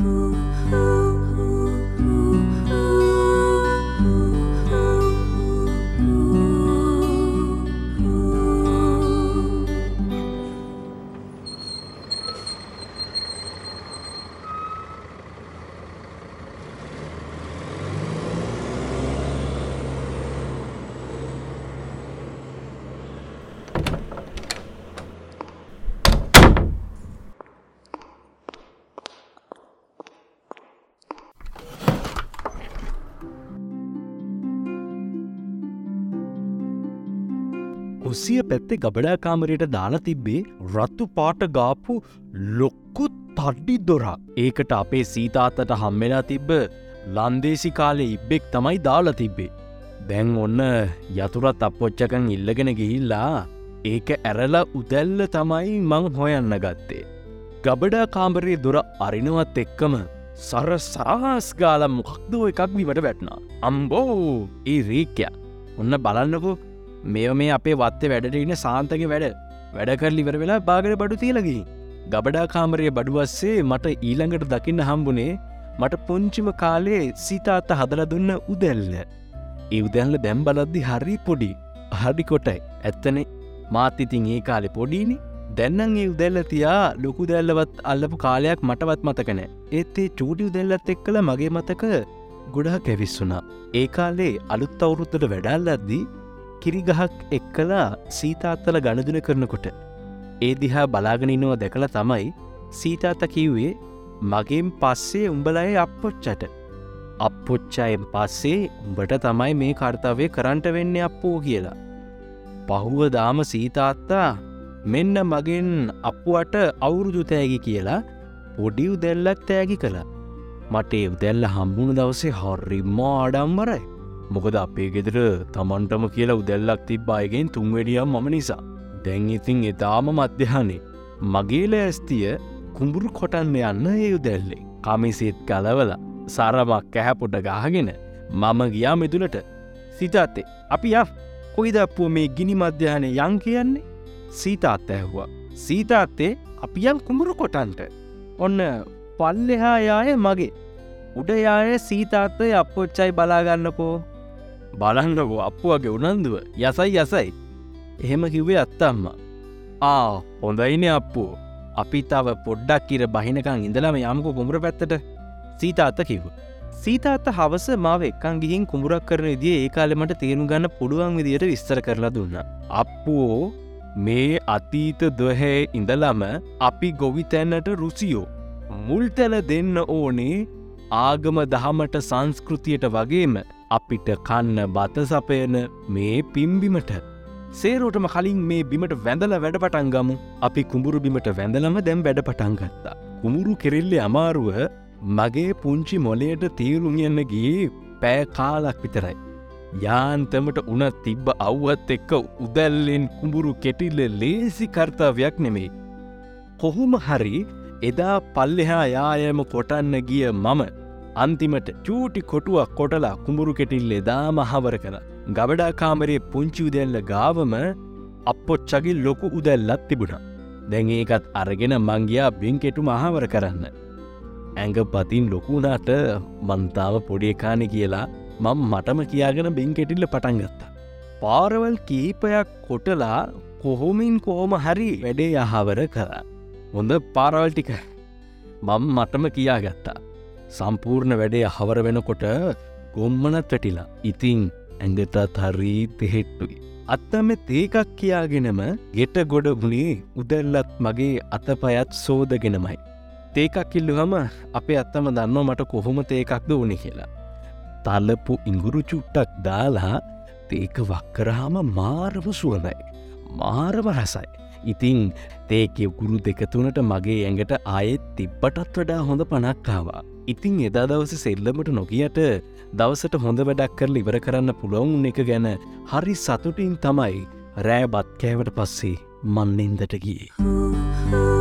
Ooh. කුස්සිය පැත්තේ ගබඩා කාමරයට දාලා තිබ්බේ රත්තු පාට ගාපු ලොක්කු තඩ්ඩි දොරා ඒකට අපේ සීතාත්තට හම්වෙලා තිබ්බ ලන්දේසි කාලේ ඉබ්බෙක් තමයි දාලා තිබ්බේ. දැන් ඔන්න යතුරත් අපපොච්චකං ඉල්ලගෙන ගිහිල්ලා ඒක ඇරලා උදැල්ල තමයි මං හොයන්න ගත්තේ. ගබඩා කාම්බරේ දොර අරිනවත් එක්කම සර සරහස් ගාල මොකක්දෝ එකක් විමට වැටනා. අම්බෝ ඒ රීක්‍ය ඔන්න බලන්නකෝ මෙය මේ අපේ වත්තේ වැඩටඉන්න සාන්තක වැඩ වැඩකරලි ඉවර වෙලා බාගර බඩු තියලගී. ගබඩා කාමරය බඩුවස්සේ මට ඊළඟට දකින්න හම්බුනේ මට පුංචිම කාලේ සීතාත්ත හදල දුන්න උදැල්ල. ඒ උදැල්ල දැම් බලද්දි හරි පොඩි හරි කොටයි ඇත්තනේ මාත් ඉතින් ඒ කාලෙ පොඩීනි දැන්නන් ඒ උදැල්ල තියා ලොකු දැල්ලවත් අල්ලපු කාලයක් මටවත් මතකන ඒත් ඒ චූටි උදැල්ලත් එක්කල මගේ මතක ගොඩා කැවිස්සුනා. ඒ කාලේ අලුත් අවුරුත්තට වැඩල්ලද්දී කිරිගහක් එක්කලා සීතාත්තල ගණදුන කරනකොට. ඒ දිහා බලාගෙනනවා දැකළ තමයි සීතාත කිව්වේ මගේම් පස්සේ උඹලය අපපොච්චට. අපපොච්චායෙන් පස්සේ උඹට තමයි මේ කර්තාවය කරන්ට වෙන්න අපෝ කියලා. පහුව දාම සීතාත්තා මෙන්න මගෙන් අප්පුවට අවුරුදු තෑගි කියලා පොඩි උදැල්ලක් තෑගි කළා. මට ඒ උදැල්ල හම්බුණු දවසේ හොර්රිම්ම ආඩම්බරයි. මොකද අපේ ගෙදර තමන්ටම කියලා උදැල්ලක් තිබ්බායගෙන් තුන්වැඩියම් මම නිසා. දැන් ඉතින් එතාම මධ්‍යහනේ. මගේල ඇස්තිය කුඹුරු කොටන්න යන්න ඒ උදැල්ලේ. කමිසේත් කලවල සරමක් ඇහැපොට ගාගෙන මම ගියා මෙතුළට සිතාත්තේ අපි ය කොයිදපුුව මේ ගිනි මධ්‍යානය යං කියන්නේ සීතාත්ත ඇහ්වා. සීතාත්තේ අපියම් කුඹුරු කොටන්ට. ඔන්න පල්ලෙහා යාය මගේ උඩ යාය සීතාත්තය අපපොච්චයි බලාගන්නකෝ බලන්නකෝ අප්පුුවගේ උනන්දුව යසයි යසයි එහෙම කිව්වේ අත්තම්ම ආ හොඳයින අප්පුෝ අපි තව පොඩ්ඩක් කියර බහිනකං ඉඳලම යමක කුමර පැත්තට සීතාත්ත කිව්. සීතාත්ත හවස මාව එක්කන් ගිහින් කුමරක් කරන විදිිය ඒ කාලෙමට තේරු ගන්න පුළුවන් විදියට විස්තර කරලා දුන්න. අප්පුෝ මේ අතීත දොහැ ඉඳලම අපි ගොවිතැන්නට රුසියෝ. මුල්තැල දෙන්න ඕනේ ආගම දහමට සංස්කෘතියට වගේම අපිට කන්න බත සපයන මේ පිම්බිමට. සේරෝටම කලින් මේ බිමට වැඳල වැඩ පටන්ගමු අපි කුඹුරු බිමට වැඳලම දැම් වැඩ පටන්ගත්තා. කුමුරු කෙරෙල්ලෙ අමාරුව මගේ පුංචි මොලයට තීරුම් යන්නගේ පෑ කාලක් විතරයි. යාන්තමට උනත් තිබ්බ අව්වත් එක්ක උදැල්ලෙන් කුඹුරු කෙටිල්ල ලේසි කර්තාවයක් නෙමෙයි. කොහොම හරි එදා පල්ලෙහා යායම කොටන්න ගිය මම අන්තිමට චූටි කොටුවක් කොටලා කුඹුරු කෙටිල්ලේ දාම හවර කළ. ගබඩා කාමරයේ පුංචි උදැල්ල ගාවම අපපොච්චගේ ලොකු උදැල්ලත් තිබුණා. දැන් ඒකත් අරගෙන මංගයා බින් කෙටු මහවර කරන්න. ඇඟ පතින් ලොකුනාට මන්තාව පොඩියකාන කියලා මං මටම කියාගෙන බින් කෙටිල්ල පටන්ගත්තා. පාරවල් කීපයක් කොටලා කොහොමින් කොහොම හරි වැඩේ යහවර කරා. හොඳ පාරවල් ටික මං මටම කියාගත්තා. සම්පූර්ණ වැඩේ හවර වෙනකොට ගොම්මනත් වැටිලා ඉතිං ඇඟටත් හරී තෙහෙට්ටුයි. අත්තම තේකක් කියාගෙනම ගෙට ගොඩ ගුණේ උදැල්ලත් මගේ අතපයත් සෝදගෙනමයි. තේකක් ඉල්ලුහම අපේ අත්තම දන්න මට කොහොම තේකක්ද ඕනෙ කියලා. තල්ලපු ඉංගුරු චුට්ටක් දාලා තේක වක්කරහම මාරව සුවනයි. මාරව රසයි. ඉතිං තේකෙ ගුරු දෙකතුනට මගේ ඇඟට ආයෙත් තිබ්බටත් වඩා හොඳ පනක්කාවා. ඉතිං එදා දවස සෙල්ලමට නොකියට දවසට හොඳ වැඩක් කරල ඉවර කරන්න පුළොවුන් එක ගැන හරි සතුටින් තමයි රෑ බත් කෑවට පස්සේ මන්නින්දට ගියේ.